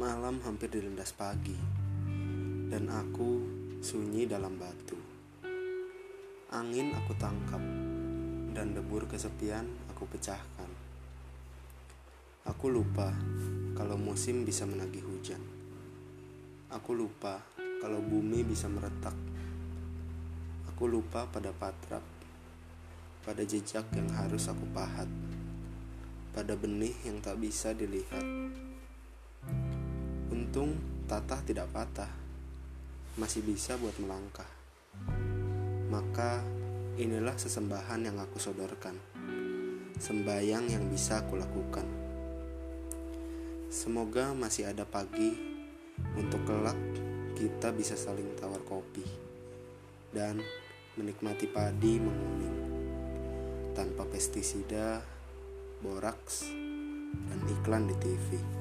hampir dilindas pagi, dan aku sunyi dalam batu. Angin aku tangkap, dan debur kesepian aku pecahkan. Aku lupa kalau musim bisa menagih hujan. Aku lupa kalau bumi bisa meretak. Aku lupa pada patrap, pada jejak yang harus aku pahat, pada benih yang tak bisa dilihat. Untung tatah tidak patah, masih bisa buat melangkah. Maka inilah sesembahan yang aku sodorkan, sembayang yang bisa aku lakukan. Semoga masih ada pagi untuk kelak kita bisa saling tawar kopi dan menikmati padi menguning tanpa pestisida, boraks, dan iklan di TV.